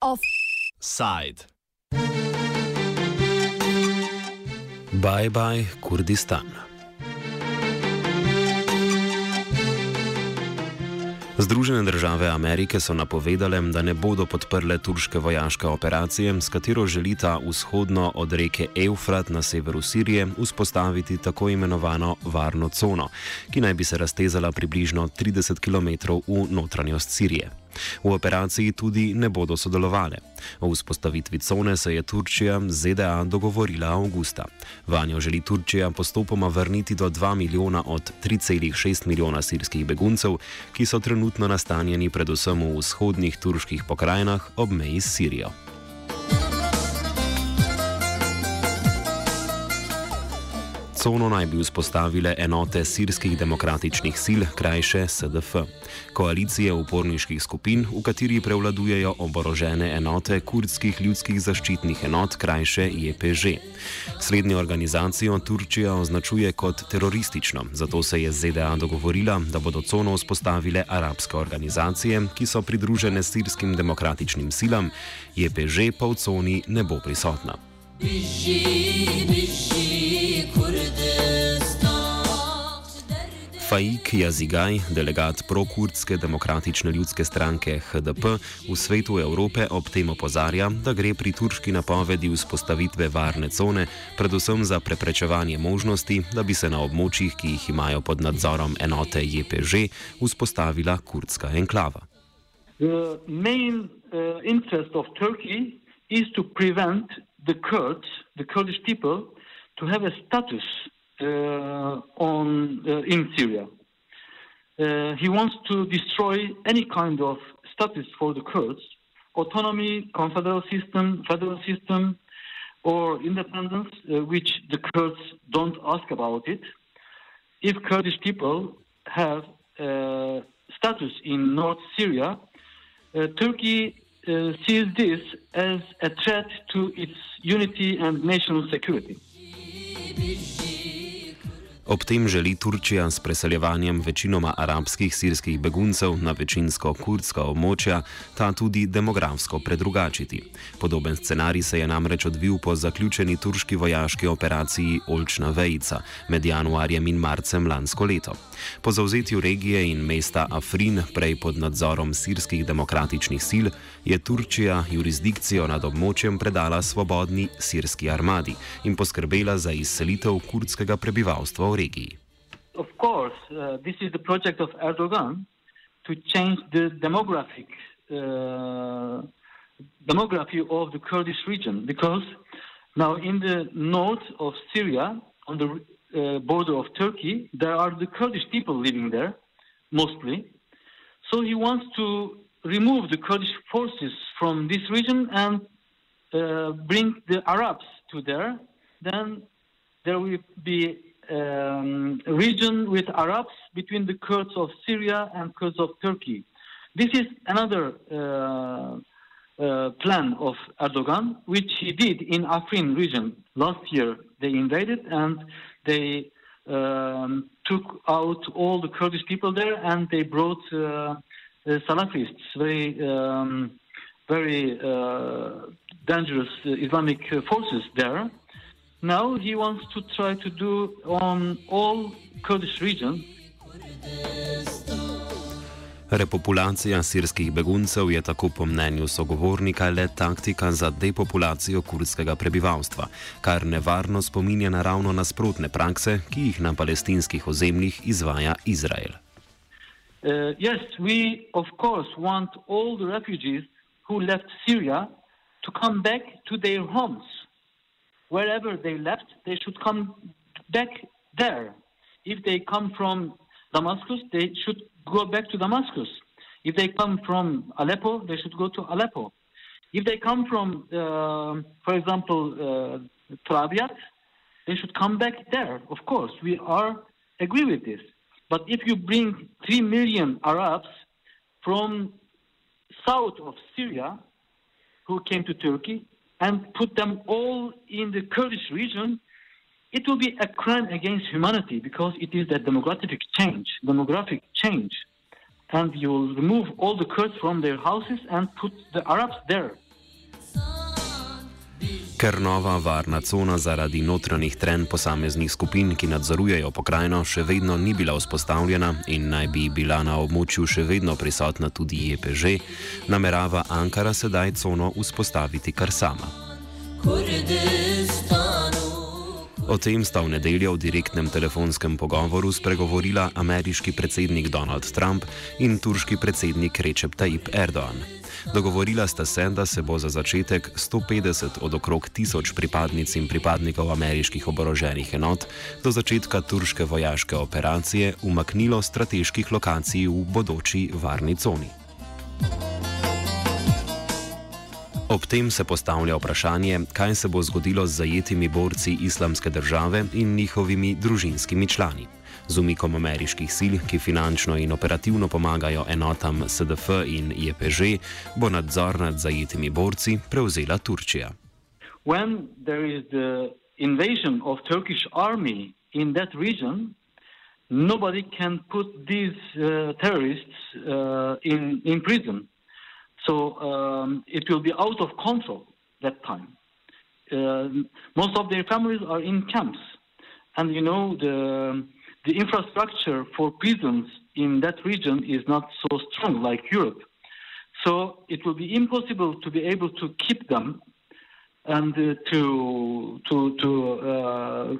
Offside. Bye bye, Kurdistan. Združene države Amerike so napovedale, da ne bodo podprle turške vojaške operacije, s katero želita vzhodno od reke Eufrat na severu Sirije vzpostaviti tako imenovano varno cono, ki naj bi se raztezala približno 30 km v notranjost Sirije. V operaciji tudi ne bodo sodelovali. O vzpostavitvi cone se je Turčija z ZDA dogovorila avgusta. Vanjo želi Turčija postopoma vrniti do 2 milijona od 3,6 milijona sirskih beguncev, ki so trenutno nastanjeni predvsem v vzhodnih turških pokrajinah ob meji s Sirijo. Cono naj bi vzpostavile enote sirskih demokratičnih sil, krajše SDF, koalicije uporniških skupin, v kateri prevladujejo oborožene enote kurdskih ljudskih zaščitnih enot, krajše JPŽ. Slednjo organizacijo Turčija označuje kot teroristično, zato se je ZDA dogovorila, da bodo cono vzpostavile arabske organizacije, ki so pridružene sirskim demokratičnim silam, JPŽ pa v coni ne bo prisotna. Biži, biži, Faik Jazigaj, delegat prokurdske demokratične ljudske stranke HDP v svetu Evrope, ob tem opozarja, da gre pri turški napovedi vzpostavitve varne cone predvsem za preprečevanje možnosti, da bi se na območjih, ki jih imajo pod nadzorom enote JPŽ, vzpostavila kurdska enklava. Main, uh, interest of Turkey is to prevent the Kurds, the Kurdish people, to have a status Uh, on uh, in Syria. Uh, he wants to destroy any kind of status for the Kurds, autonomy, confederal system, federal system, or independence, which the Kurds don't ask about it. If Kurdish people have status in North Syria, Turkey uh, sees this as a threat to its unity and national security. Ob tem želi Turčija s preseljevanjem večinoma arabskih sirskih beguncev na večinsko kurdska območja ta tudi demografsko predrugačiti. Podoben scenarij se je namreč odvil po zaključeni turški vojaški operaciji Olčna Vejca med januarjem in marcem lansko leto. Po zauzetju regije in mesta Afrin, prej pod nadzorom sirskih demokratičnih sil, je Turčija jurisdikcijo nad območjem predala svobodni sirski armadi in poskrbela za izselitev kurdskega prebivalstva v Of course, uh, this is the project of Erdogan to change the demographic uh, demography of the Kurdish region because now in the north of Syria, on the uh, border of Turkey, there are the Kurdish people living there, mostly. So he wants to remove the Kurdish forces from this region and uh, bring the Arabs to there. Then there will be um, region with Arabs between the Kurds of Syria and Kurds of Turkey. This is another uh, uh, plan of Erdogan, which he did in Afrin region last year. They invaded and they um, took out all the Kurdish people there, and they brought uh, Salafists, very um, very uh, dangerous Islamic forces there. Now he wants to try to do on all Kurdish regions. Repopulacija sirskih beguncev je tako po mnenju sogovornika le taktika za depopulacijo kurdskega prebivalstva, kar nevarno spominja na ravno nasprotne prakse, ki jih na palestinskih ozemljih izvaja Izrael. Uh, yes, we of course want all the refugees who left Syria to come back to their homes. Wherever they left, they should come back there. If they come from Damascus, they should go back to Damascus. If they come from Aleppo, they should go to Aleppo. If they come from, uh, for example, uh, Trabiat, they should come back there. Of course, we are agree with this. But if you bring three million Arabs from south of Syria who came to Turkey and put them all in the Kurdish region, it will be a crime against humanity because it is a demographic change, demographic change, and you will remove all the Kurds from their houses and put the Arabs there. Ker nova varna cona zaradi notranjih tren posameznih skupin, ki nadzorujejo pokrajino, še vedno ni bila vzpostavljena in naj bi bila na območju še vedno prisotna tudi JPŽ, namerava Ankara sedaj cono vzpostaviti kar sama. O tem sta v nedeljo v direktnem telefonskem pogovoru spregovorila ameriški predsednik Donald Trump in turški predsednik Recep Tayyip Erdoğan. Dogovorila sta se, da se bo za začetek 150 od okrog 1000 pripadnic in pripadnikov ameriških oboroženih enot do začetka turške vojaške operacije umaknilo strateških lokacij v bodoči varni coni. Ob tem se postavlja vprašanje, kaj se bo zgodilo z zajetimi borci islamske države in njihovimi družinskimi člani z umikom ameriških sil, ki finančno in operativno pomagajo enotam SDF in JPŽ, bo nadzor nad zajetimi borci prevzela Turčija. When there is the invasion of Turkish army in that region, nobody can put these uh, terrorists uh, in, in prison. So um, it will be out of control that time. Uh, most of their families are in camps. And you know, the the infrastructure for prisons in that region is not so strong like Europe. So it will be impossible to be able to keep them and uh, to to to uh,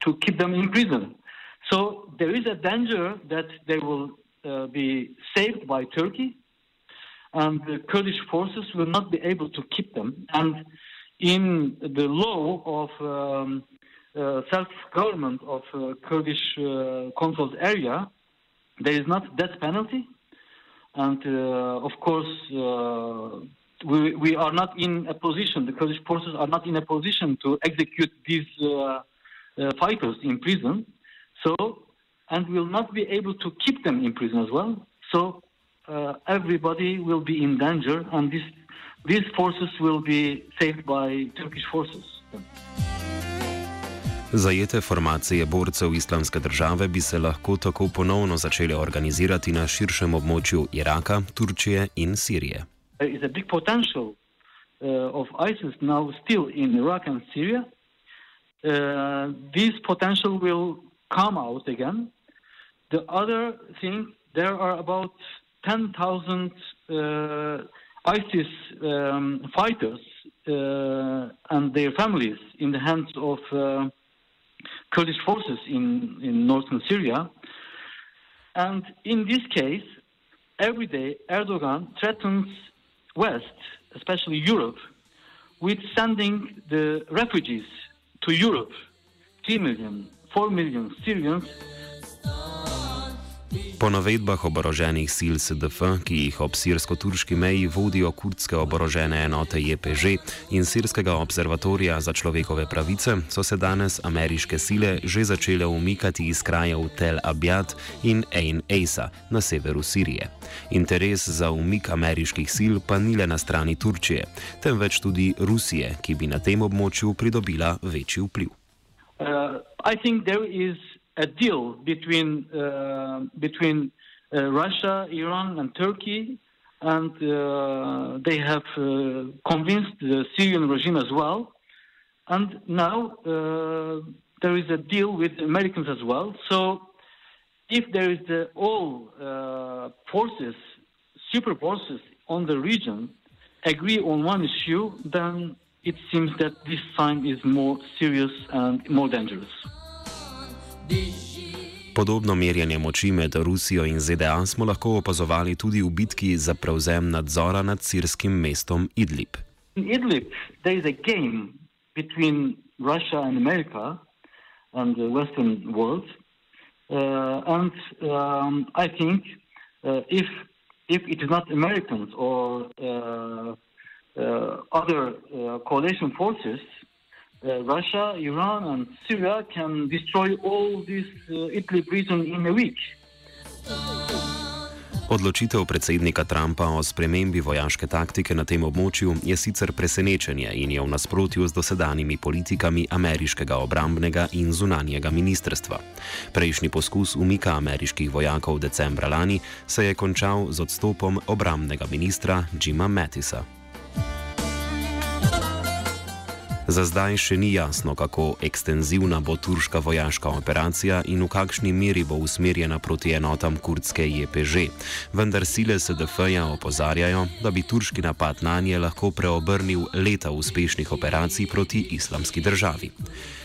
to keep them in prison. So there is a danger that they will uh, be saved by Turkey, and the Kurdish forces will not be able to keep them. And in the law of um, self-government of uh, Kurdish uh, area, there is not death penalty, and of course we, we are not in a position. The Kurdish forces are not in a position to execute these fighters in prison. So, and will not be able to keep them in prison as well. So uh, everybody will be in danger, and this, these forces will be saved by Turkish forces. Zajete formacije borcev islamske države bi se lahko tako ponovno začele organizirati na širšem območju Iraka, Turčije in Sirije. There is a big potential uh, of ISIS now still in Iraq and Syria. Uh, this potential will come out again. The other thing, there are about 10,000 uh, ISIS um, fighters uh, and their families in the hands of uh, Kurdish forces in, in northern Syria. And in this case, every day Erdogan threatens West, especially Europe, with sending the refugees to Europe, 3 million, 4 million Syrians Po navedbah oboroženih sil SDF, ki jih ob sirsko-turški meji vodijo kurdske oborožene enote JPŽ in sirskega observatorija za človekove pravice, so se danes ameriške sile že začele umikati iz krajev Tel Abyad in Ain Eisa na severu Sirije. Interes za umik ameriških sil pa ni le na strani Turčije, temveč tudi Rusije, ki bi na tem območju pridobila večji vpliv. Uh, a deal between uh, between uh, Russia, Iran, and Turkey, and uh, they have convinced the Syrian regime as well. And now there is a deal with Americans as well. So if there is the, all uh, forces, super forces on the region, agree on one issue, then it seems that this time is more serious and more dangerous. Podobno merjenje moči med Rusijo in ZDA smo lahko opazovali tudi v bitki za prevzem nadzora nad sirskim mestom Idlib. In Idlib, there is a game between Russia and America and the Western world. Uh, and um, I think uh, if, if it is not Americans or uh, uh other uh, coalition forces, uh, Russia, Iran, and Syria can destroy all this uh, Idlib region in a week. Odločitev predsednika Trumpa o spremembi vojaške taktike na tem območju je sicer presenečenje in je v nasprotju z dosedanjimi politikami ameriškega obrambnega in zunanjega ministrstva. Prejšnji poskus umika ameriških vojakov decembra lani se je končal z odstopom obrambnega ministra Jima Mattisa. Za zdaj še ni jasno, kako ekstenzivna bo turška vojaška operacija in v kakšni meri bo usmerjena proti enotam kurdske JPŽ, vendar sile SDF-ja opozarjajo, da bi turški napad na nje lahko preobrnil leta uspešnih operacij proti islamski državi.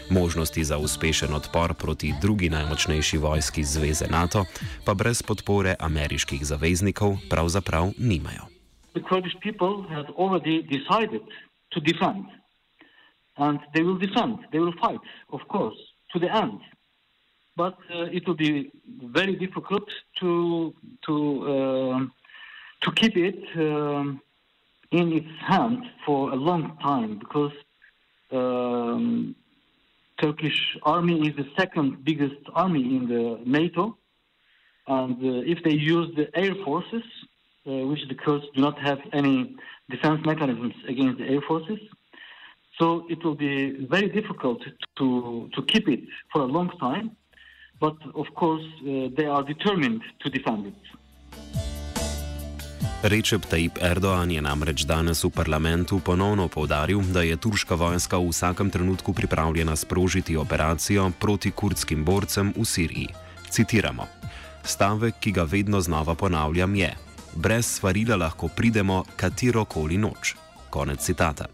Možnosti za uspešen odpor proti drugi najmočnejši vojski zveze NATO pa brez podpore ameriških zaveznikov pravzaprav nimajo. The Kurdish people have already decided to defend and they will defend, they will fight, of course, to the end. But uh, it will be very difficult to to uh, to keep it um, in its hand for a long time because um, Turkish army is the second biggest army in the NATO, and uh, if they use the air forces, uh, which the Kurds do not have any defense mechanisms against the air forces, So it will be very difficult to, to keep it for a long time, but of course uh, they are determined to defend it. Recep Tayyip Erdoğan je namreč danes v parlamentu ponovno povdaril, da je turška vojska v vsakem trenutku pripravljena sprožiti operacijo proti kurdskim borcem v Siriji. Citiramo: Stavek, ki ga vedno znova ponavljam, je: Brez svarila lahko pridemo katero koli noč. Konec citata.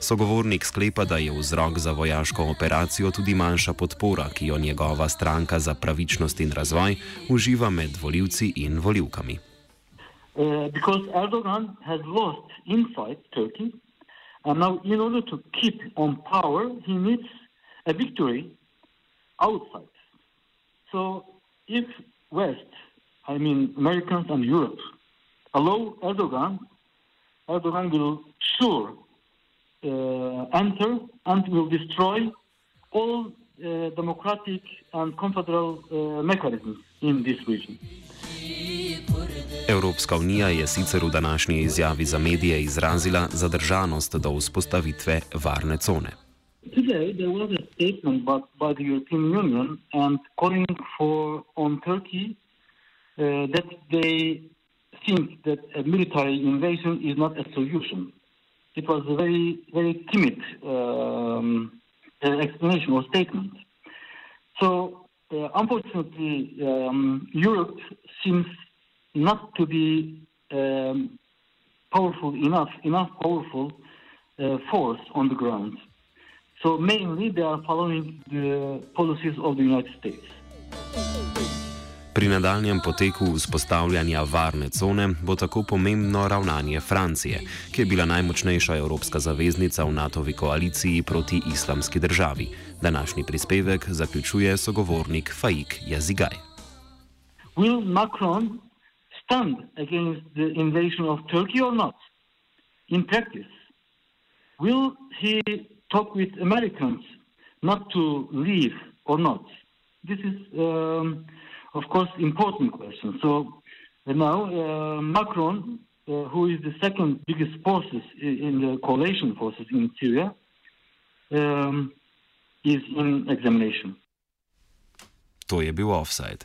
Sogovornik sklepa, da je vzrok za vojaško operacijo tudi manjša podpora, ki jo njegova stranka za pravičnost in razvoj uživa med voljivci in voljivkami. Uh, because Erdogan has lost inside Turkey, and now in order to keep on power, he needs a victory outside. So, if West, I mean Americans and Europe, allow Erdogan, Erdogan will sure uh, enter and will destroy all uh, democratic and confederal uh, mechanisms in this region. Evropska unija je sicer v današnji izjavi za medije izrazila zadržanost do vzpostavitve varne cone. Today there was a statement by, by the European Union and calling for on Turkey uh, that they think that a military invasion is not a solution. it was a very, very timid um, uh, explanation or statement. So, uh, unfortunately, um, Europe seems not to be um, powerful enough, enough powerful uh, force on the ground. So, mainly, they are following the policies of the United States. Pri nadaljem poteku vzpostavljanja varne cone bo tako pomembno ravnanje Francije, ki je bila najmočnejša evropska zaveznica v NATO-vi koaliciji proti islamski državi. Današnji prispevek zaključuje sogovornik Faik Jazigaj. Will Macron stand against the invasion of Turkey or not? In practice, will he talk with Americans not to leave or not? This is um, of course, important question. So now uh, Macron, uh, who is the second biggest forces in the coalition forces in Syria, um, is in examination. To je bil offside.